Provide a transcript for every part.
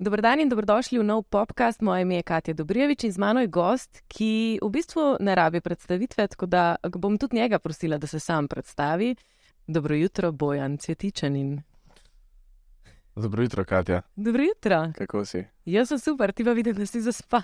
Dobro dan in dobrodošli v nov podcast. Moje ime je Katja Dobrjevič in z mano je gost, ki v bistvu ne rabi predstavitve, tako da bom tudi njega prosila, da se sam predstavi. Dobro jutro, Bojan Cvetičanin. Dobro jutro, Katja. Dobro jutro. Kako si? Jaz sem super, ti pa vidim, da si zaspan.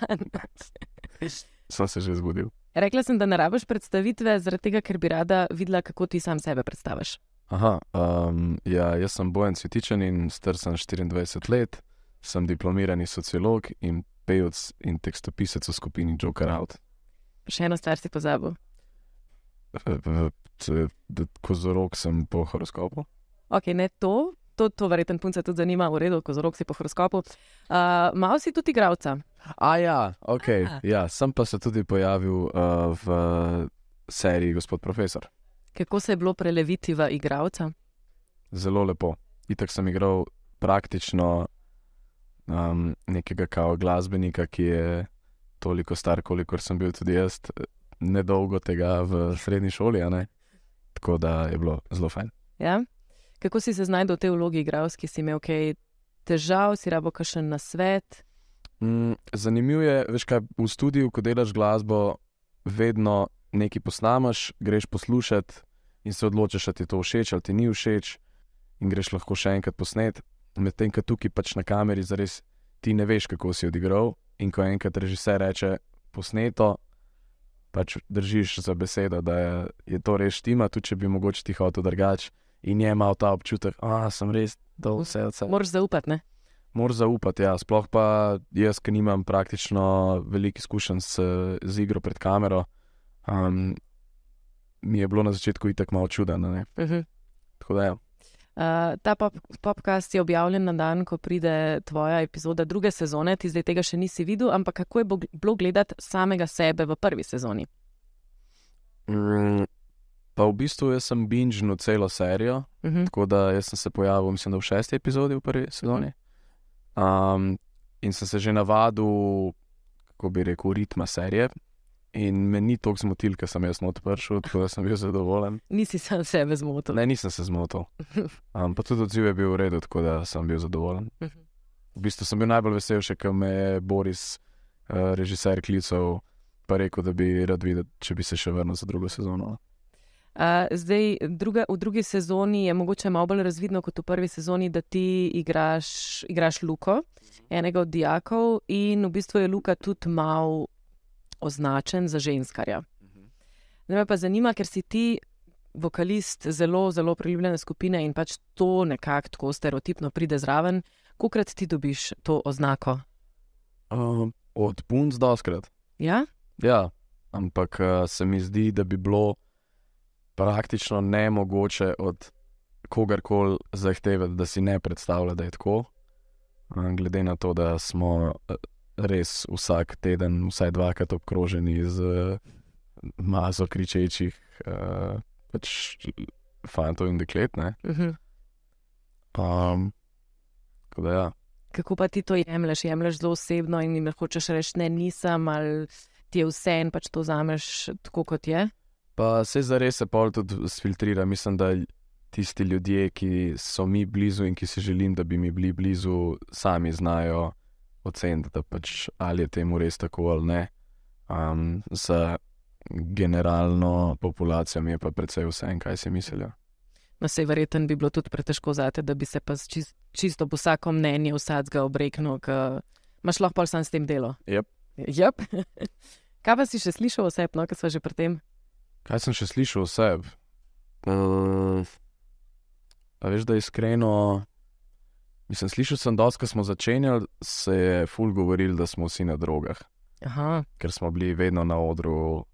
Sem se že zbudil. Rekla sem, da ne rabiš predstavitve, zaradi tega, ker bi rada videla, kako ti sam sebe predstaviš. Aha, um, ja, jaz sem Bojan Cvetičanin, star sem 24 let, sem diplomirani sociolog in pevec in tekstopisec v skupini Joker Out. Še eno stvar si pozabil. Kozorog sem po horoskopu. Ok, ne to, to, to verjetno punce tudi zanima, v redu, kozorog si po horoskopu. Uh, Mal si tudi igravca. A ja, ok. A. Ja, sem pa se tudi pojavil uh, v seriji Gospod Profesor. Kako se je bilo preleviti v igravca? Zelo lepo. Itak sem igral praktično um, nekega kao glasbenika, ki je toliko star, kolikor sem bil tudi jaz, nedolgo tega v srednji šoli. Tako da je bilo zelo fajn. Ja? Kako si se znašel v tej vlogi igralski, si imel kaj težav, si rabo kakšen na svet? Mm, zanimivo je, veš kaj, v studiu, ko delaš glasbo, vedno nekaj posnamaš, greš poslušati in se odločiš, ali ti je to všeč ali ti ni všeč, in greš lahko še enkrat posnet. Medtem ko tukaj pač na kameri zares ti ne veš, kako si odigral. In ko enkrat režiser reče posneto, pač držiš za besedo, da je, je to res štima, tudi če bi mogoče ti hotel drugače. In je imel ta občutek, da sem res dol vse od sebe. Moraš zaupati, ne? Moraš zaupati, ja. sploh pa jaz, ki nimam praktično veliko izkušenj s, z igro pred kamero. Um, mi je bilo na začetku itek malo čudno. Uh -huh. Tako da, ja. Uh, ta pop podcast je objavljen na dan, ko pride tvoja epizoda druge sezone. Ti zdaj tega še nisi videl, ampak kako je bo- bilo gledati samega sebe v prvi sezoni? Mm, pa v bistvu jaz sem binžnil celo serijo, Uh -huh. tako da sem se pojavil, mislim, da v šesti epizodi v prvi sezoni. Um, in sem se že navadil, kako bi rekel, ritma serije. In me ni toliko zmotil, ker sem jaz not prišel, tako da sem bil zadovoljen. Nisi sam sebe zmotil. Ne, nisem se zmotil. Um, pa tudi odziv je bil v redu, tako da sem bil zadovoljen. V bistvu sem bil najbolj vesel, še ko me je Boris, uh, režiser, klical in rekel, da bi rad videl, če bi se še vrnil za drugo sezono. Uh, zdaj, druga, v drugi sezoni je mogoče malo bolj razvidno kot v prvi sezoni, da ti igraš, igraš Luko, enega od dijakov, in v bistvu je Luka tudi mal označen za ženskarja. Zdaj me pa zanima, ker si ti vokalist zelo, zelo priljubljene skupine in pač to nekako tako stereotipno pride zraven. Kokrat ti dobiš to oznako? Um, od punc doskrat. Ja? Ja, ampak uh, se mi zdi, da bi bilo praktično nemogoče od kogarkoli zahtevati, da si ne predstavlja, da je tako. Um, glede na to, da smo uh, res vsak teden, vsaj dvakrat obkroženi z uh, mazo kričečih uh, pač fantov in deklet. ne. Uh -huh. Um, da ja. Kako pa ti to jemliš? Jemliš zelo osebno in jim hočeš reči, ne, nisem, ali ti je vse en pač to zameš tako, kot je. Pa se zares se pol tudi sfiltrira. Mislim, da tisti ljudje, ki so mi blizu in ki si želim, da bi mi bili blizu, sami znajo oceniti, da pač ali je temu res tako ali ne. Um, za generalno populacijo mi je pa precej vse, en, kaj si mislijo. No, se verjetno bi bilo tudi pretežko zate, da bi se pa čist, čisto po vsakem mnenju vsakega obreknil, ker imaš lahko pol sam s tem delo. Jep. Yep. Kaj pa si še slišal osebno, ker so že pri tem? Kaj sem še slišal o sebi? Uh, a veš, da iskreno. Mislim, slišal sem dosti, ko smo začenjali, se je ful govoril, da smo vsi na drogah. Aha. ker smo bili vedno na odru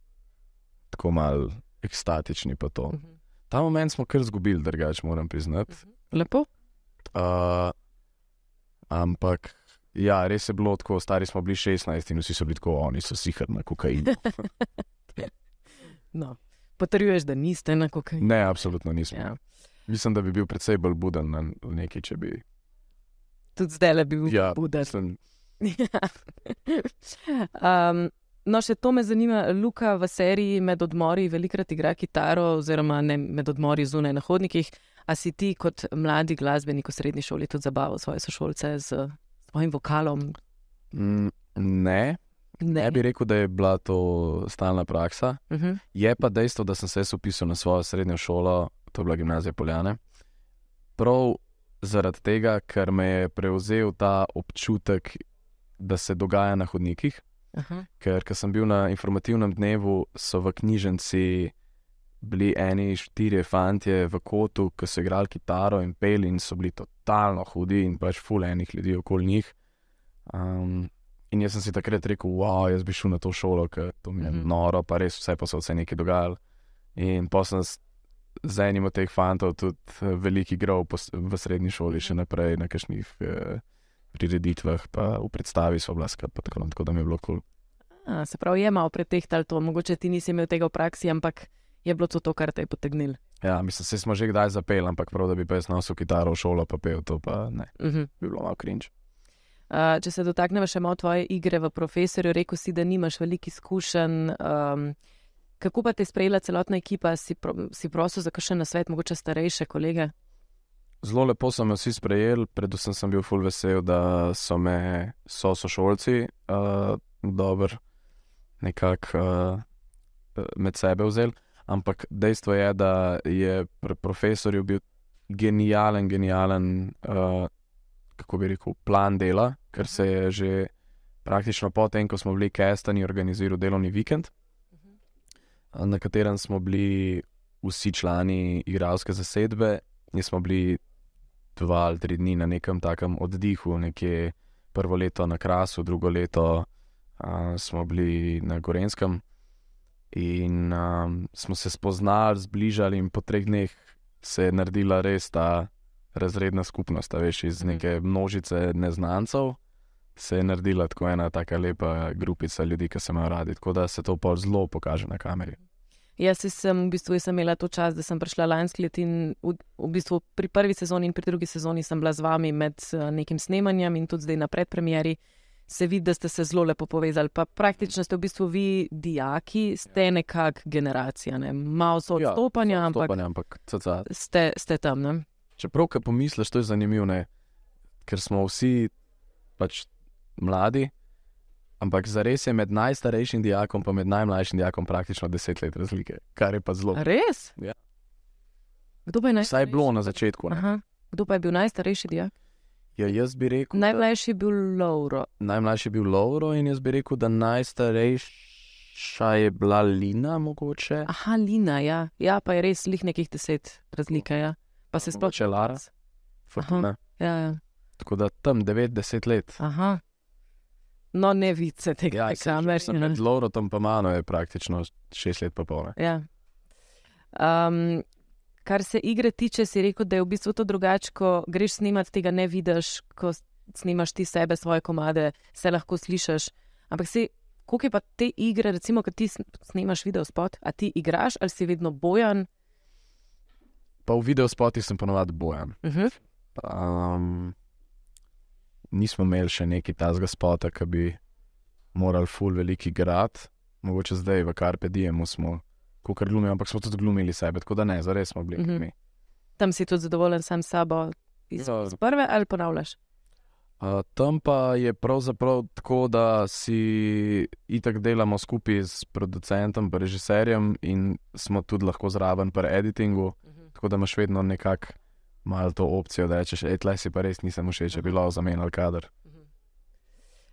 tako mal ekstatični. to. Mhm. Ta moment smo kar izgubili, drugače moram priznati. Lepo. Uh, ampak ja, res je bilo tako, stari smo bili 16 in vsi so bili tako, oni so sihr na kokainu. No. Potrjuješ, da niste na kokainu. Ne, absolutno nismo. Ja. Mislim, da bi bil precej bolj buden na neki, če bi. Tudi zdaj le bil Ja, buden. mislim, um, no, še to me zanima. Luka v seriji med odmori velikrat igra kitaro, oziroma ne med odmori zunaj na hodnikih. A si ti kot mladi glasbenik v srednji šoli tudi zabaval svoje sošolce z tvojim vokalom? Mm, ne, Ne. ne bi rekel, da je bila to stalna praksa. Uh -huh. Je pa dejstvo, da sem se upisal na svojo srednjo šolo, to je bila gimnazija Poljane. Prav zaradi tega, ker me je prevzel ta občutek, da se dogaja na hodnikih. Aha. Ker ko sem bil na informativnem dnevu, so v knjižnici bili eni štirje fantje v kotu, ki so igrali kitaro in peli in so bili totalno hudi in pač fulejnih ljudi okoli njih. Um, in jaz sem si takrat rekel, wow, jaz bi šel na to šolo, ker to mi je Mhm. noro, pa res vse pa so se nekaj dogajalo. In pa sem z enim od teh fantov tudi eh, veliko igral v srednji šoli, še naprej na kakšnih eh, prireditvah, pa v predstavi so blaska, pa tako, tako da mi je bilo kul. Cool. A, se pravi, je malo pretehtalo to, mogoče ti nisi imel tega v praksi, ampak je bilo to, to kar te je potegnilo. Ja, mislim, se smo že kdaj zapeli, ampak prav, da bi pa jaz nosil kitaro v šolo, pa pel to, pa ne, Uh -huh. bi bilo malo cringe. Uh, če se dotaknemo še malo tvoje igre v profesorju, rekel si, da nimaš veliko izkušenj. Um, kako pa te je sprejela celotna ekipa, si, pro, si prosil za kakšen nasvet, mogoče starejše kolege? Zelo lepo so me vsi sprejeli, predvsem sem bil full vesel, da so me so sošolci uh, dobro nekako uh, med sebe vzeli. Ampak dejstvo je, da je pri profesorju bil genijalen, genijalen, uh, kako bi rekel, plan dela, ker se je že praktično potem, ko smo bili kestani, organiziral delovni vikend, na katerem smo bili vsi člani igralske zasedbe in smo bili dva ali tri dni na nekem takem oddihu, nekje prvo leto na Krasu, drugo leto uh, smo bili na Gorenskem. In um, smo se spoznali, zbližali, in po treh dneh se je naredila res ta razredna skupnost, veš, iz Mhm. neke množice neznancev. Se je naredila tako ena tako lepa grupica ljudi, ki se imajo radi, tako da se to pa zelo pokaže na kameri. Jaz sem v bistvu jaz sem imela to čas, da sem prišla lansko leto in v, v bistvu pri prvi sezoni in pri drugi sezoni sem bila z vami med uh, nekim snemanjem in tudi zdaj na predpremieri. Se vidi, da ste se zelo lepo povezali. Pa praktično ste v bistvu vi, dijaki, ste nekakšna generacija. Ne? Malo so odstopanja, ja, ampak Odstopanja, ampak caca. ste, ste tam. Ne? Čeprav, ko pomisliš, to je zanimivo, ne? ker smo vsi pač mladi, ampak zares je med najstarejšim dijakom in med najmlajšim dijakom praktično deset let razlike, kar je pa zelo. Res? Ja. Kdo pa je najstarejši? je bilo na začetku. Aha. Kdo pa je bil najstarejši dijak? Ja, jaz bi rekel, Najmlajši je bil Lauro. najmlajši je bil Lauro in jaz bi rekel, da najstarejša je bila Lina, mogoče. Aha, Lina, ja. ja, pa je res lih nekih deset razlika. Ja. Pa se sploh Mogoče Lara. Fortuna. Ja, ja. Tako da tam 9-10 let. Aha. No, ne vice tega, Ja, ja, sem- kamer. sem Med Laurotom pa mano je praktično 6 let pa pol. ne. Ja. Um, kar se igre tiče, si rekel, da je v bistvu to drugače, ko greš snemati, tega ne vidiš, ko snimaš ti sebe, svoje komade, se lahko slišiš. Ampak si, koliko je pa te igre, recimo, ko ti sn- snemaš video spot, a ti igraš ali si vedno bojan? Pa v videospotih sem ponovadi bojan. Uh -huh. Um, nismo imeli še neki tazga spota, ki bi morali full veliki igrati. Mogoče zdaj v Carpe Diemu smo, ko kar glumimo, ampak smo tudi glumili sebe, tako da ne, zares smo bili. Mhm. Mm -hmm. Tam si tudi zadovoljen sam s sabo, iz, Ja. iz prve ali ponavljaš? uh, tam pa je pravzaprav tako, da si itak delamo skupaj s producentom, režiserjem in smo tudi lahko zraven pri editingu, tako da imaš vedno nekako malo to opcijo, da rečeš, ej, tle si pa res nisem všeč, če bi bilo zamenjal kader.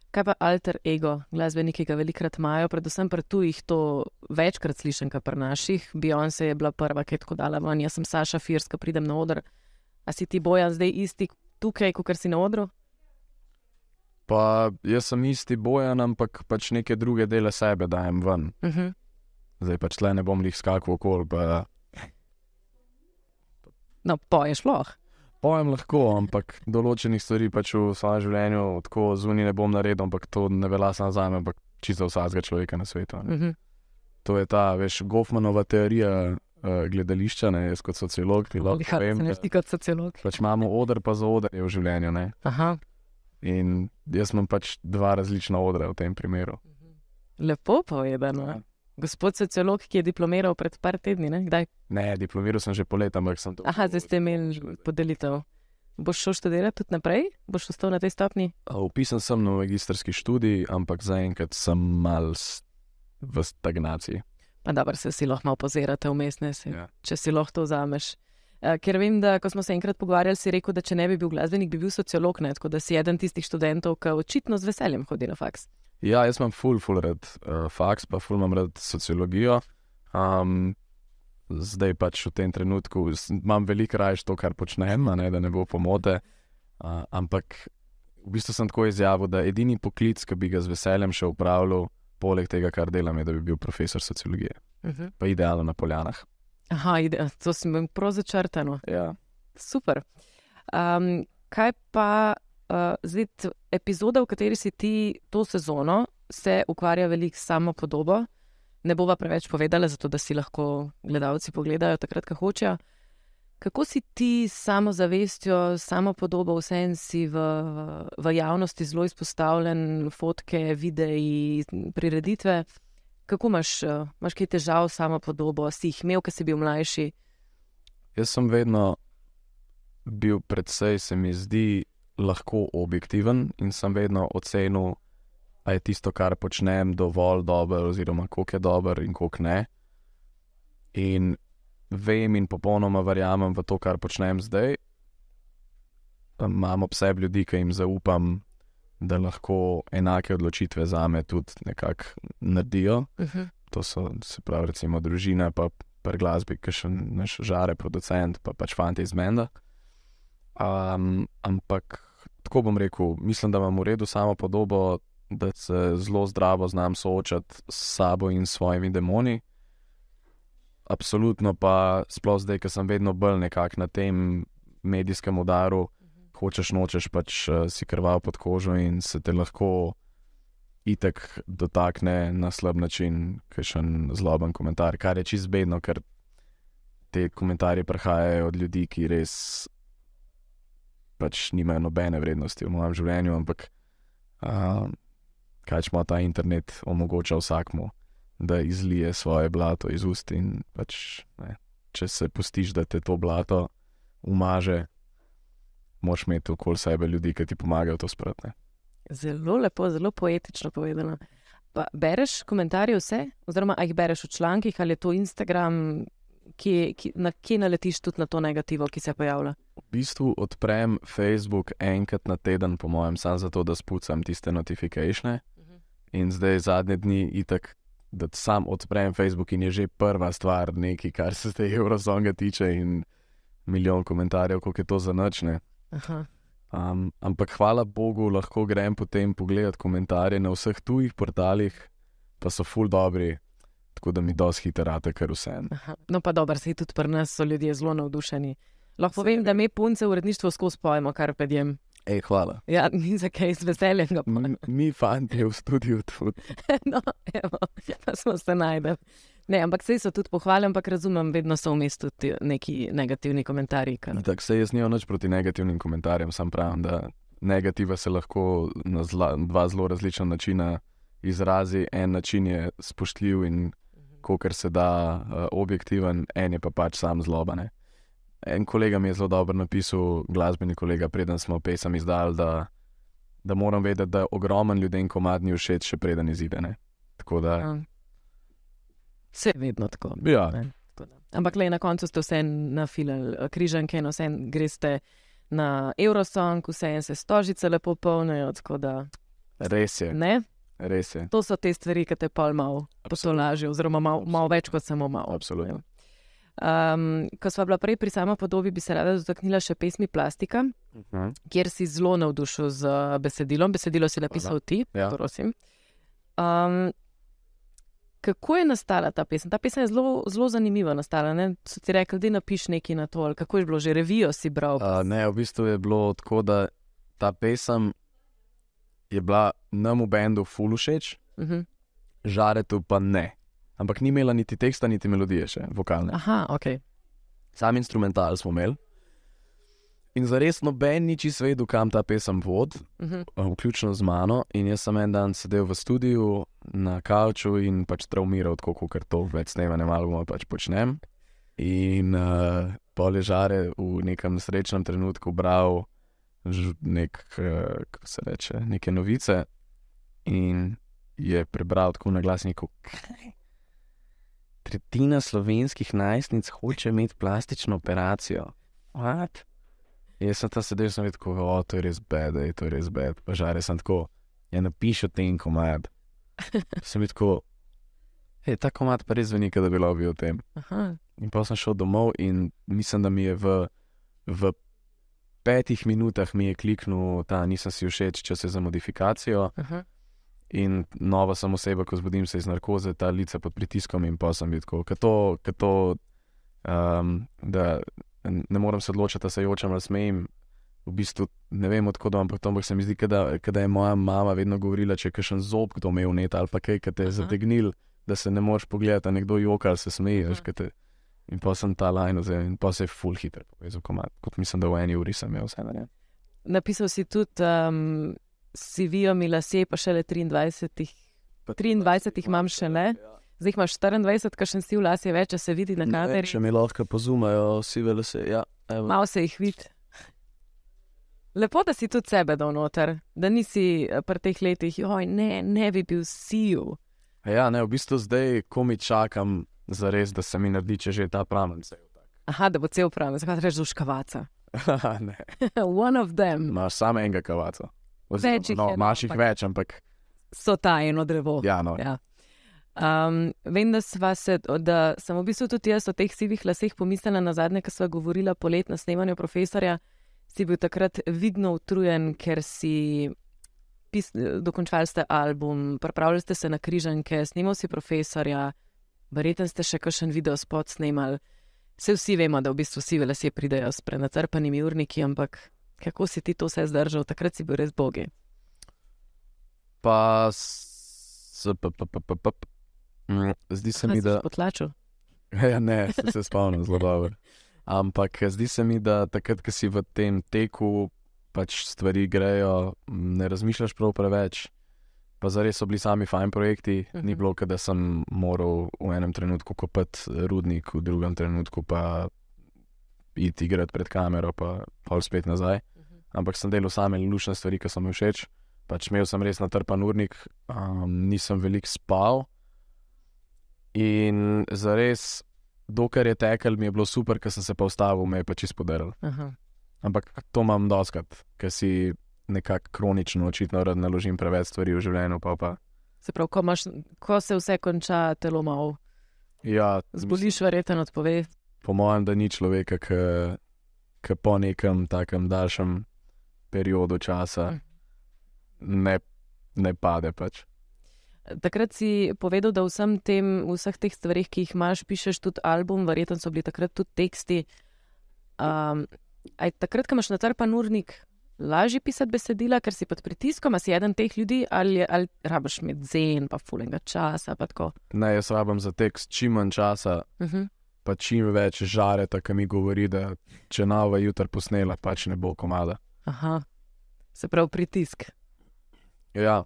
Kaj pa alter ego, glasbeniki ga velikrat imajo, predvsem pri tujih to večkrat slišim, kot pri naših. Beyoncé je bila prva, ki je tako dala ven, jaz sem Saša Firska, pridem na oder. A si ti bojan zdaj isti tukaj, kot si na odru? Pa jaz sem isti bojan, ampak pač neke druge dele sebe dajem ven. Uh -huh. Zdaj pač tle ne bom jih skakal okoli. Pa... No, poješ loh. Pojem lahko, ampak določenih stvari pač v svojem življenju tako zunaj ne bom naredil, ampak to ne velja samo za me, ampak čisto vsakega človeka na svetu. ne. Uh -huh. To je ta, veš, Goffmanova teorija uh, gledališča, ne, jaz kot sociolog lahko Ja, ne ti kot sociolog. Pač imamo odr, pa za odr v življenju. Ne? Aha. In jaz imam pač dva različna odra v tem primeru. Lepo povedano. Ja. Gospod sociolog, ki je diplomiral pred par tedni, ne? kdaj? Ne, diplomiral sem že polet, ampak sem to. Aha, zdaj ste imeli podelitev. Boš šel študirati tudi naprej, boš ostal na tej stopni? Upisan sem na magistrski študij, ampak zaenkrat sem mal v stagnaciji. Pa dobro, se si lahko malo pozirate vmes, ne se, Ja. če si lahko to vzameš. Ker vem, da ko smo se enkrat pogovarjali, si rekel, da če ne bi bil glasbenik, bi bil sociolog, ne? tako da si eden tistih študentov, ki očitno z veseljem hodi na faks. Ja, jaz imam full, full rad uh, faks, pa full imam rad sociologijo. Um, zdaj pač v tem trenutku imam veliko raje to, kar počnem, ne, da ne bo pomote. Uh, ampak v bistvu sem tako izjavil, da edini poklic, ki bi ga z veseljem še upravljal, poleg tega, kar delam, je, da bi bil profesor sociologije. Uh -huh. Pa idealno na poljanah. Aha, ide, to si imel prav začrtano. Ja. Super. Um, kaj pa uh, zdaj, epizoda, v kateri si ti to sezono, se ukvarja veliko s samo podobo. Ne bova preveč povedala, zato da si lahko gledalci pogledajo takrat, ko hočejo. Kako si ti s samozavestjo, samo podobo, vsem si v, v, javnosti zelo izpostavljen, fotke, videi, prireditve. Kako imaš, eh, imaš kaj težav s samo podobo, si jih imel, ko si bil mlajši? Jaz sem vedno bil predvsej, se mi zdi, lahko objektiven in sem vedno ocenil, ali je tisto, kar počnem, dovolj dobro, oziroma koliko je dobro in koliko ne. In vem in popolnoma verjamem v to, kar počnem zdaj. Imam ob sebi ljudi, ki jim zaupam, da lahko enake odločitve za me tudi nekako naredijo. Uh -huh. To so, se pravi, recimo družina, pa pri glasbi, ki še naš žare, producent, pa pač fanti iz Menda. Um, ampak tako bom rekel, mislim, da imam v redu samo podobo, da se zelo zdravo znam soočati s sabo in s svojimi demoni. Absolutno pa, sploh zdaj, ker sem vedno bolj nekako na tem medijskem udaru, hočeš nočeš pač uh, si krval pod kožo in se te lahko itek dotakne na slab način, ki še en zloben komentar, kar je čist bedno, ker te komentarje prihajajo od ljudi, ki res pač nimajo nobene vrednosti v mojem življenju, ampak uh, kaj ima ta internet omogoča vsakmu, da izlije svoje blato iz ust in pač ne, če se pustiš, da te to blato umaže. Moš imeti okoli sebe ljudi, ki ti pomagajo to sprati. Zelo lepo, zelo poetično povedano. Pa bereš komentarje vse, oziroma a jih bereš v člankih ali je to Instagram, kje, kje, na, kje naletiš tudi na to negativo, ki se pojavlja? V bistvu odprem Facebook enkrat na teden, po mojem, samo zato, da spucam tiste notifikacije. In zdaj zadnje dni itak, da sam odprem Facebook in je že prva stvar nekaj, kar se te Eurozonga tiče in milijon komentarjev, koliko je to za nočne. Aha. Um, ampak hvala Bogu, lahko grem potem pogledat komentarje na vseh tujih portalih, pa so full dobri, tako da mi dosti hitro rate, ker vse. No, pa dobro, sej tudi pri nas so ljudje zelo navdušeni. Lahko povem, da me punce v uredništvu skozi pojmo, kar pedjem. Ej, hvala. Ja, ni za kaj z veseljem mi, fanti v studiu tudi. no, evo, pa smo se najdel. Ne, ampak sej so tudi pohvale, ampak razumem, vedno so vmes tudi neki negativni komentarji. Kar... Tako se jaz nimam nič proti negativnim komentarjem, sam pravim, da negativa se lahko na zla, dva zelo različna načina izrazi. En način je spoštljiv in kar se da uh, objektiven, en je pa pač sam zlobane. En kolega mi je zelo dobro napisal, glasbeni kolega, preden smo pesem izdali, da, da moram vedeti, da ogromen ljudem komad ni všeč, še preden izide. Ne? Tako da, Ja. Je vedno tako. ja, Ne, tako. Ampak le na koncu ste vse nafilali križanke, no vse greste na Eurosong, vse se stožice lepo polnijo, res je, ne. res je. To so te stvari, ki te pol malo potolažijo, oziroma malo mal več kot samo malo. Absolutno. Um, ko smo bila prej pri samo podobi, bi se rada dotaknila še pesmi Plastika, Mhm. kjer si zelo navdušen z besedilom. Besedilo si napisal ti, Ja. prosim. Um, kako je nastala ta pesem? Ta pesem je zelo, zelo zanimiva nastala. Ne? So ti rekli, da napiš nekaj na to, ali kako je bilo že revijo si bral. Uh, ne, v bistvu je bilo tako, da ta pesem je bila nam v bendu full všeč, Uh -huh. žaretu pa ne. Ampak ni imela niti teksta, niti melodije, še vokalne. Aha, ok. Sam instrumental smo imeli. In za res noben ni čisto vedel, kam ta pesem vodi, Uh -huh. uh, vključno z mano. In jaz sem en dan sedel v studiu na kavču in pač traumiral, tako kot to več snemanja albuma pač počnem. in uh, poležare v nekem srečnem trenutku bral nek, uh, kako se reče, neke novice in je prebral tako na glasniku. "Kaj? Tretjina slovenskih najstnic hoče imeti plastično operacijo. What? Jaz sem tam sedel, sem rekel, o, to je res bed, to je res bed. Požare sem tako, ja napiši o tem komad. sem bil tako, hej, ta komad pa res zveni, da bi lovil o tem. Aha. In pa sem šel domov in mislim, da mi je v, v petih minutah mi je kliknil ta, nisem si všeč, če se za modifikacijo. Aha. In nova sem oseba, ko zbudim se iz narkoze, ta lica pod pritiskom in pa sem bil tako, kot to, kot to um, da ne morem se odločiti, da se jočem ali smejim. V bistvu ne vem, odkud, ampak to ampak se mi zdi, da, je moja mama vedno govorila, če je kakšen zob, kdo me je vnet ali pa kaj, ki te je zategnil, da se ne moreš pogledati, nekdo joka ali se smeji. Veš, Te... In pa sem ta vzel in pa se je full hiter povezal, komat. kot mislim, da v eni uri sem imel vse narejen. Napisal si tudi, um, si vijo mi lase, pa šele 23. 23 jih imam šele. Zdaj jih imaš 24, kakšen si v lase več, če se vidi na kameri. Če mi lahko pozumajo, sive lase. Ja, evo. Malo se jih vidi. Lepo, da si tudi sebe dal noter, da nisi eh, pri teh letih, joj, ne, ne bi bil siv. Ja, ne, v bistvu zdaj, ko mi čakam za res, da se mi naredi, če že je ta pramen. Aha, da bo cel pravi, zakaj rečeš duškavaca? ne, One of them imaš samo enega kavaca. Več jih no, je, no, imaš jih ampak- več, ampak so ta eno drevo. ja, no. Ja. Um, vem, da, se, da sem v bistvu tudi jaz o teh sivih laseh pomislila na zadnje, ko sva govorila polet na snemanju profesorja. Si bil takrat vidno utrujen, ker si pis, dokončali ste album, pripravljali ste se na križanke, snimal si profesorja, verjetno ste še kakšen video spot snimali. Vse vsi vemo, da v bistvu sive lase pridejo s prenatrpanimi urniki, ampak kako si ti to vse zdržal, takrat si bil res bogi. Pa, s, p, p, p, p, p, p. Mm, zdi se Kaj mi, da. potlačil. Ja, ne, sem se spomnil zelo dobro. Ampak zdi se mi, da takrat, ko si v tem teku, pač stvari grejo, ne razmišljaš prav preveč. Pa zares so bili sami fajn projekti, uh -huh. ni Mhm. bilo, da sem moral v enem trenutku kopati rudnik, v drugem trenutku pa iti igrati pred kamero, pa pol spet nazaj. Ampak sem delal same lušne stvari, ki so mi všeč. Pač imel sem res natrpan urnik, um, nisem veliko spal. In za res, dokler je tekel, mi je bilo super, ker sem se pa ustavil, me je pa čist podaril. Aha. Ampak to imam doskrat, ker si nekako kronično, očitno, rad naložim preveč stvari v življenju. Pa pa. Se pravi, ko, imaš, ko se vse konča, telo malo Ja, zboliš, verjetno odpove. Po mojem, da ni človeka, ki po nekem takem daljšem periodu časa Mm. ne, ne pade. Pač. Takrat si povedal, da vsem tem, vseh teh stvarih, ki jih imaš, pišeš tudi album, verjetno so bili takrat tudi teksti. Um, aj takrat, ko imaš natrpan urnik, lažje pisati besedila, ker si pod pritiskom, a si eden teh ljudi, ali, ali rabiš med zen, pa fulenga časa. Pa. Ne, jaz rabim za tekst čim manj časa, uh -huh. Pa čim več žareta, ki mi govori, da če nova jutra posnela, pač ne bo komada. Aha, se pravi pritisk. Ja,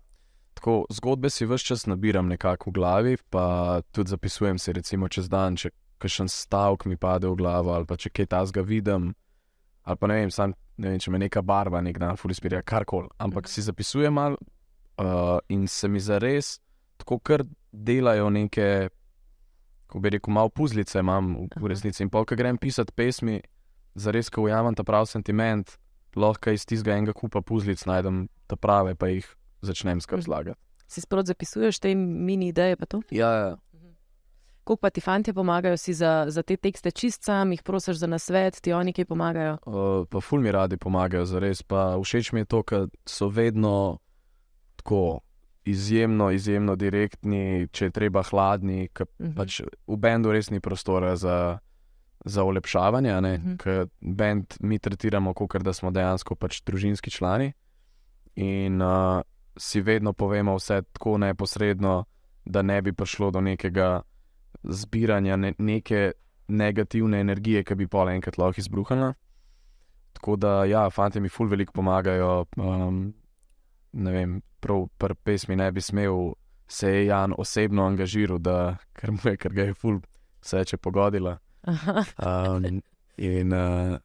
tako zgodbe si vse čas nabiram nekako v glavi, pa tudi zapisujem si, recimo čez dan, če kakšen stavek mi pade v glavo, ali pa če kaj tasga vidim, ali pa ne vem, sam, ne vem če me neka barva nek dan fulispira, karkoli. Ampak si zapisujem malo uh, in se mi zares tako kar delajo neke, ko bi rekel, malo puzlice imam v, resnici. In pa, ko grem pisati pesmi, zares, ko ujamem ta pravi sentiment, lahko iz tistega enega kupa puzlic najdem ta prave, pa jih začnem Mhm. skrb zlagati. Si sprot zapisuješ te mini ideje, pa to? Ja, ja. Kako pa ti fanti pomagajo, si za, za te tekste čist sam, jih prosiš za nasvet, ti oni kaj pomagajo. Uh, pa ful mi radi pomagajo, zares. Pa všeč mi je to, ker so vedno tako izjemno, izjemno direktni, če je treba hladni, ker Mhm. pač v bendu res ni prostora za, za olepšavanje, Mhm. ker bend mi tretiramo kot da smo dejansko pač družinski člani. In uh, si vedno povemo vse tako neposredno, da ne bi prišlo do nekega zbiranja ne, neke negativne energije, ki bi pol enkrat lahko izbruhnila. Tako da, ja, fanti mi ful veliko pomagajo. Um, ne vem, prav pri pesmi ne bi smel se je Jan osebno angažiral, da, ker, mu je, ker ga je ful vse če pogodila. Um, in, uh,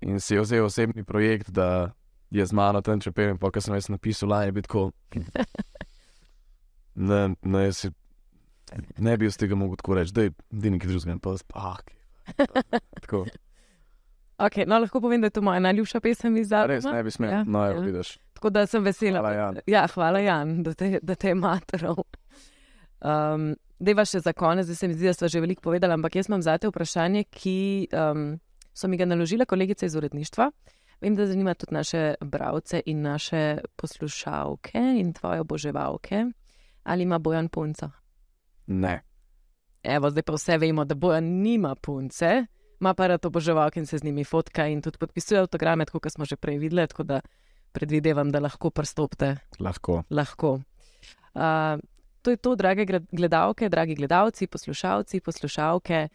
in si je vzel osebni projekt, da je z mano tam čepel. In pa, kar sem jaz napisal, lani je bil tako. Ne, ne, si, ne bi iz tega mogel tako reči, da je nekaj drugega, pa spak. Tako, Okay, no, lahko povem, da je to moja najljubša pesem iz zadnjega. res ne bi smel. Ja, No, ja. vidiš. Tako da sem vesela. Hvala, Jan. Ja, hvala, Jan, da te, da te je materal. Um, Deva še za konec, zdaj se mi zdi, da smo že veliko povedali, ampak jaz imam za te vprašanje, ki um, so mi ga naložile kolegice iz uredništva. Vem, da zanima tudi naše bralce in naše poslušalke in tvoje oboževalke. Ali ima bojan punco? Ne. Evo, zdaj pa vse vemo, da bojan nima punce, ima pa rad oboževalke in se z njimi fotka in tudi podpisuje avtograme, kot smo že prej videli, tako da predvidevam, da lahko prstopite Lahko. lahko. Uh, to je to, drage gled- gledalke, dragi gledalci, poslušalci, poslušalke.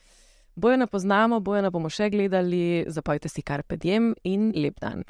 Bojena poznamo, bojena bomo še gledali, zapojte si kar pedjem in lep dan.